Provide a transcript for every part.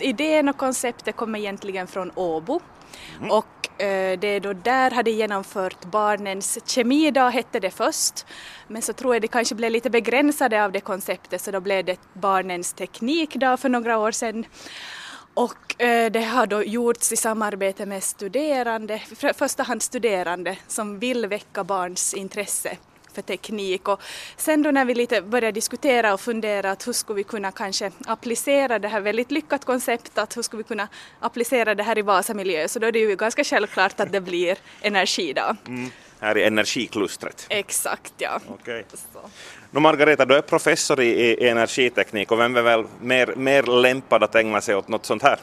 Idén och konceptet kommer egentligen från Åbo mm. och eh, det är då där hade genomfört barnens kemidag hette det först. Men så tror jag det kanske blev lite begränsade av det konceptet så då blev det barnens teknikdag för några år sedan. Och eh, det har då gjorts i samarbete med studerande, i första hand studerande som vill väcka barns intresse för teknik. Och sen då när vi lite började diskutera och fundera att hur skulle vi kunna kanske applicera det här väldigt lyckat koncept att hur skulle vi kunna applicera det här i Vasamiljö så då är det ju ganska självklart att det blir energidag. Mm. Här i energiklustret? Exakt ja. Okay. Nu Margareta, du är professor i, i energiteknik och vem är väl mer, mer lämpad att ägna sig åt något sånt här?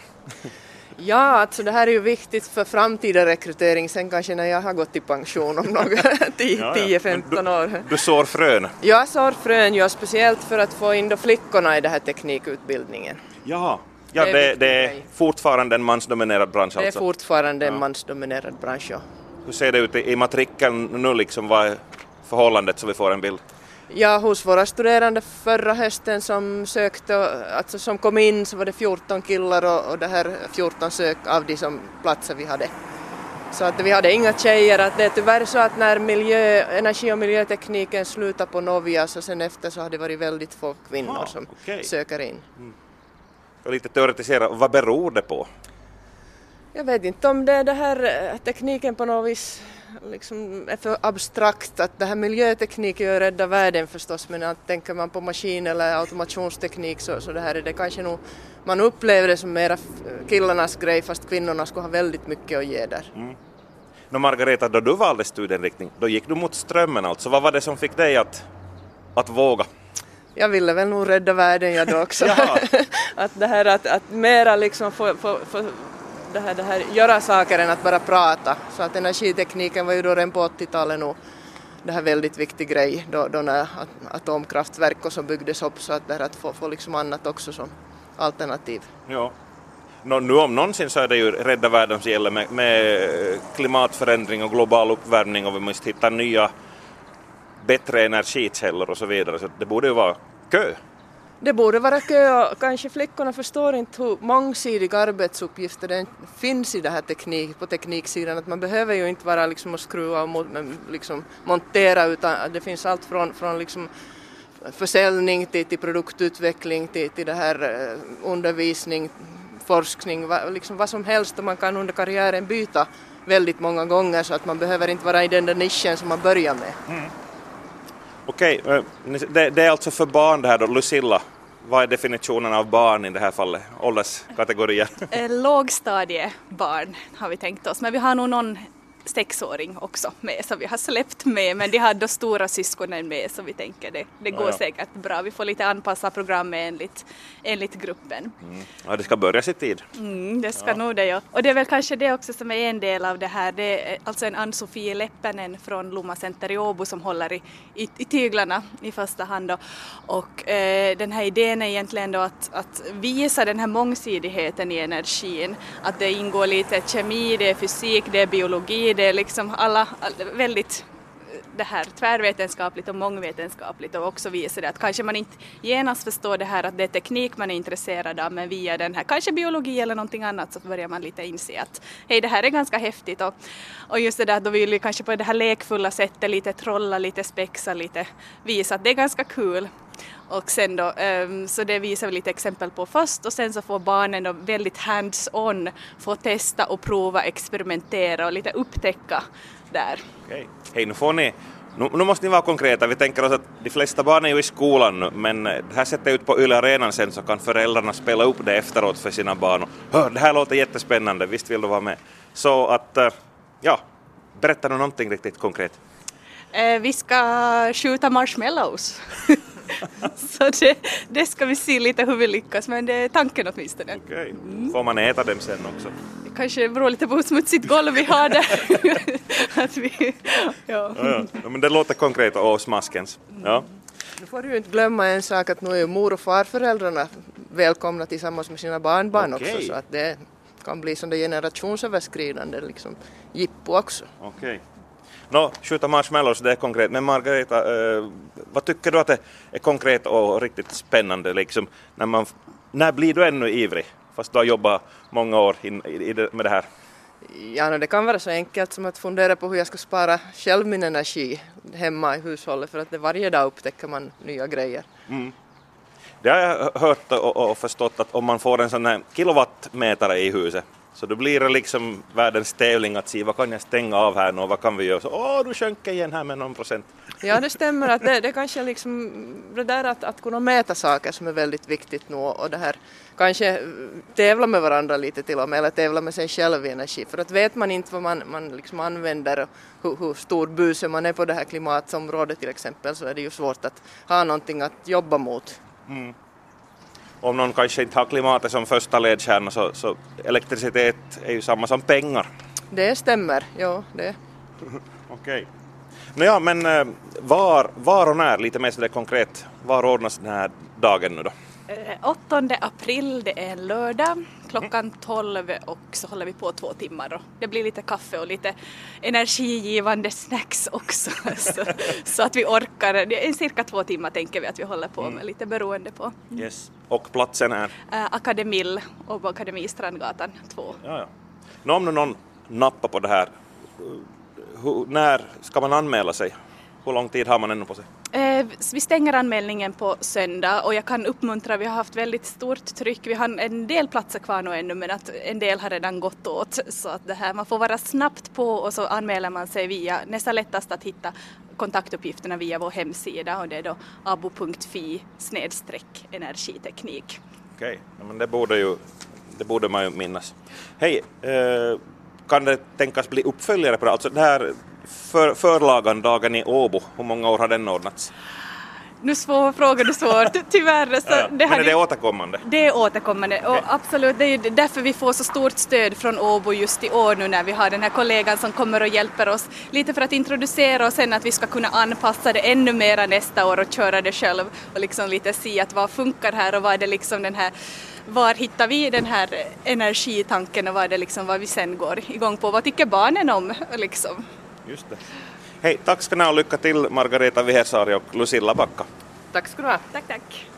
Ja, alltså det här är ju viktigt för framtida rekrytering sen kanske när jag har gått i pension om några 10-15 år. Du sår frön? Jag sår frön, ja, speciellt för att få in då flickorna i den här teknikutbildningen. Jaha, ja, det, det, det är fortfarande en mansdominerad bransch alltså? Det är alltså? fortfarande en mansdominerad bransch, ja. Hur ser det ut i matrikeln nu liksom, vad är förhållandet så vi får en bild? Ja, hos våra studerande förra hösten som sökte, alltså som kom in så var det 14 killar och, och det här 14 sök av de som platser vi hade. Så att vi hade inga tjejer, att det är tyvärr så att när miljö, energi och miljötekniken slutar på Novia så sen efter så har det varit väldigt få kvinnor ah, som okay. söker in. Mm. lite teoretisera, vad beror det på? Jag vet inte om det är det här eh, tekniken på något vis liksom är för abstrakt att det här miljöteknik är ju rädda världen förstås men att tänker man på maskin eller automationsteknik så, så det här är det kanske nog man upplever det som mera killarnas grej fast kvinnorna skulle ha väldigt mycket att ge där. Mm. Nå Margareta, då du valde studieinriktning, då gick du mot strömmen alltså. Vad var det som fick dig att, att våga? Jag ville väl nog rädda världen jag då också. att det här att, att mera liksom få, få, få det här, det här, göra saker än att bara prata. Så att energitekniken var ju då redan på 80-talet nog det här väldigt viktig grej då, då när atomkraftverk och så byggdes upp så att det här att få, få liksom annat också som alternativ. Ja. Nå, nu om någonsin så är det ju rädda världen som gäller med, med eh, klimatförändring och global uppvärmning och vi måste hitta nya bättre energikällor och så vidare så det borde ju vara kö det borde vara kö och kanske flickorna förstår inte hur mångsidiga arbetsuppgifter det finns i det här teknik, på tekniksidan. Att man behöver ju inte vara liksom och skruva och liksom montera utan det finns allt från, från liksom försäljning till, till produktutveckling till, till det här eh, undervisning, forskning, va, liksom vad som helst och man kan under karriären byta väldigt många gånger så att man behöver inte vara i den där nischen som man börjar med. Mm. Okej, eh, det, det, är alltså för barn det här då, Lucilla. Vad är definitionen av barn i det här fallet, ålderskategorier? Eh, lågstadiebarn har vi tänkt oss, men vi har nog någon sexåring också med som vi har släppt med men de har då stora syskonen med så vi tänker det, det går ja, ja. säkert bra. Vi får lite anpassa programmet enligt, enligt gruppen. Mm. Ja, det ska börja i tid. Mm, det ska ja. nog det ja. Och det är väl kanske det också som är en del av det här. Det är alltså en Ann-Sofie Leppänen från Lomma Center i Åbo som håller i, i, i tyglarna i första hand då. Och eh, den här idén är egentligen då att, att visa den här mångsidigheten i energin. Att det ingår lite kemi, det är fysik, det är biologi det är liksom alla, väldigt eh, det här tvärvetenskapligt och mångvetenskapligt och också visar det att kanske man inte genast förstår det här att det är teknik man är intresserad av men via den här, kanske biologi eller någonting annat så börjar man lite inse att hej det här är ganska häftigt och, och just det där då vill vi kanske på det här lekfulla sättet lite trolla, lite spexa, lite visa att det är ganska kul och sen då, um, så det visar vi lite exempel på först och sen så får barnen då väldigt hands-on få testa och prova, experimentera och lite upptäcka där. Okej, hej nu får ni nu, nu, måste ni vara konkreta. Vi tänker oss att de flesta barn är ju i skolan nu, men det här sättet ut på Yle Arenan sen så kan föräldrarna spela upp det efteråt för sina barn. Hör, det här låter jättespännande, visst vill du vara med? Så att, eh, ja, berätta nu någonting riktigt konkret. Eh, vi ska skjuta marshmallows. så det, det, ska vi se lite hur vi lyckas, men det är tanken åtminstone. Okej, okay. mm. får man äta dem sen också? Det kanske beror lite på hur smutsigt golv vi har där. att vi, ja. Ja, ja. men det låter konkret och smaskens. Ja. Nu får du ju inte glömma en sak att nu är mor och farföräldrarna välkomna tillsammans med sina barnbarn okay. också så att det kan bli som det generationsöverskridande liksom, jippo också. Okay. Nå, skjuta marshmallows, det är konkret. Men Margareta, eh, vad tycker du att det är konkret och riktigt spännande liksom? När, man, när blir du ännu ivrig fast du har jobbat många år in, i, det, med det här? Ja, no, det kan vara så enkelt som att fundera på hur jag ska spara själv min energi hemma i hushållet för att det varje dag upptäcker man nya grejer. Mm. Det har jag hört och, och förstått att om man får en sån här kilowattmätare i huset så då blir det liksom världens tävling att se vad kan jag stänga av här nu och vad kan vi göra? Så, Åh, du sjönk igen här med någon procent. Ja, det stämmer. Att det, det kanske liksom det där att, att kunna mäta saker som är väldigt viktigt nu och det här kanske tävla med varandra lite till och med eller tävla med sig själv i energi. För att vet man inte vad man, man liksom använder och hur, hur stor buse man är på det här klimatområdet till exempel så är det ju svårt att ha någonting att jobba mot. Mm om någon kanske inte har klimatet som första ledstjärna så, så elektricitet är ju samma som pengar. Det stämmer, ja det. Okej. Nåja, men eh, var, var och när, lite mer sådär konkret, var ordnas den här dagen nu då? 8 eh, april, det är en lördag, klockan 12 och så håller vi på två timmar och det blir lite kaffe och lite energigivande snacks också så, så att vi orkar. Det är cirka två timmar tänker vi att vi håller på med, mm. lite beroende på. Yes. Och platsen är? Äh, Akademill, Åbo Akademi, Strandgatan 2. Ja, ja. Nå, om nu någon nappar på det här, hur, när ska man anmäla sig? Hur lång tid har man ännu på sig? Eh, vi stänger anmälningen på söndag och jag kan uppmuntra, vi har haft väldigt stort tryck, vi har en del platser kvar nu ännu men att en del har redan gått åt så att det här, man får vara snabbt på och så anmäler man sig via, nästan lättast att hitta kontaktuppgifterna via vår hemsida och det är då abo.fi snedstreck energiteknik. Okej, okay. men det borde ju det borde man ju minnas. Hej, eh, kan det tänkas bli uppföljare på det? Alltså det här för, förlagandagen i Åbo, hur många år har den ordnats? Nu svår fråga du svår, tyvärr. Så ja, det men är det återkommande? Det är återkommande och absolut, det är därför vi får så stort stöd från Åbo just i år nu när vi har den här kollegan som kommer och hjälper oss lite för att introducera och sen att vi ska kunna anpassa det ännu mera nästa år och köra det själv och liksom lite se att vad funkar här och vad är det liksom den här var hittar vi den här energitanken och vad är det liksom vad vi sen går igång på? Vad tycker barnen om liksom? Just det. Hej, tack ska ni ha och lycka till Margareta Vihersaari och Lucilla Backa. Tack ska du ha. Tack, tack.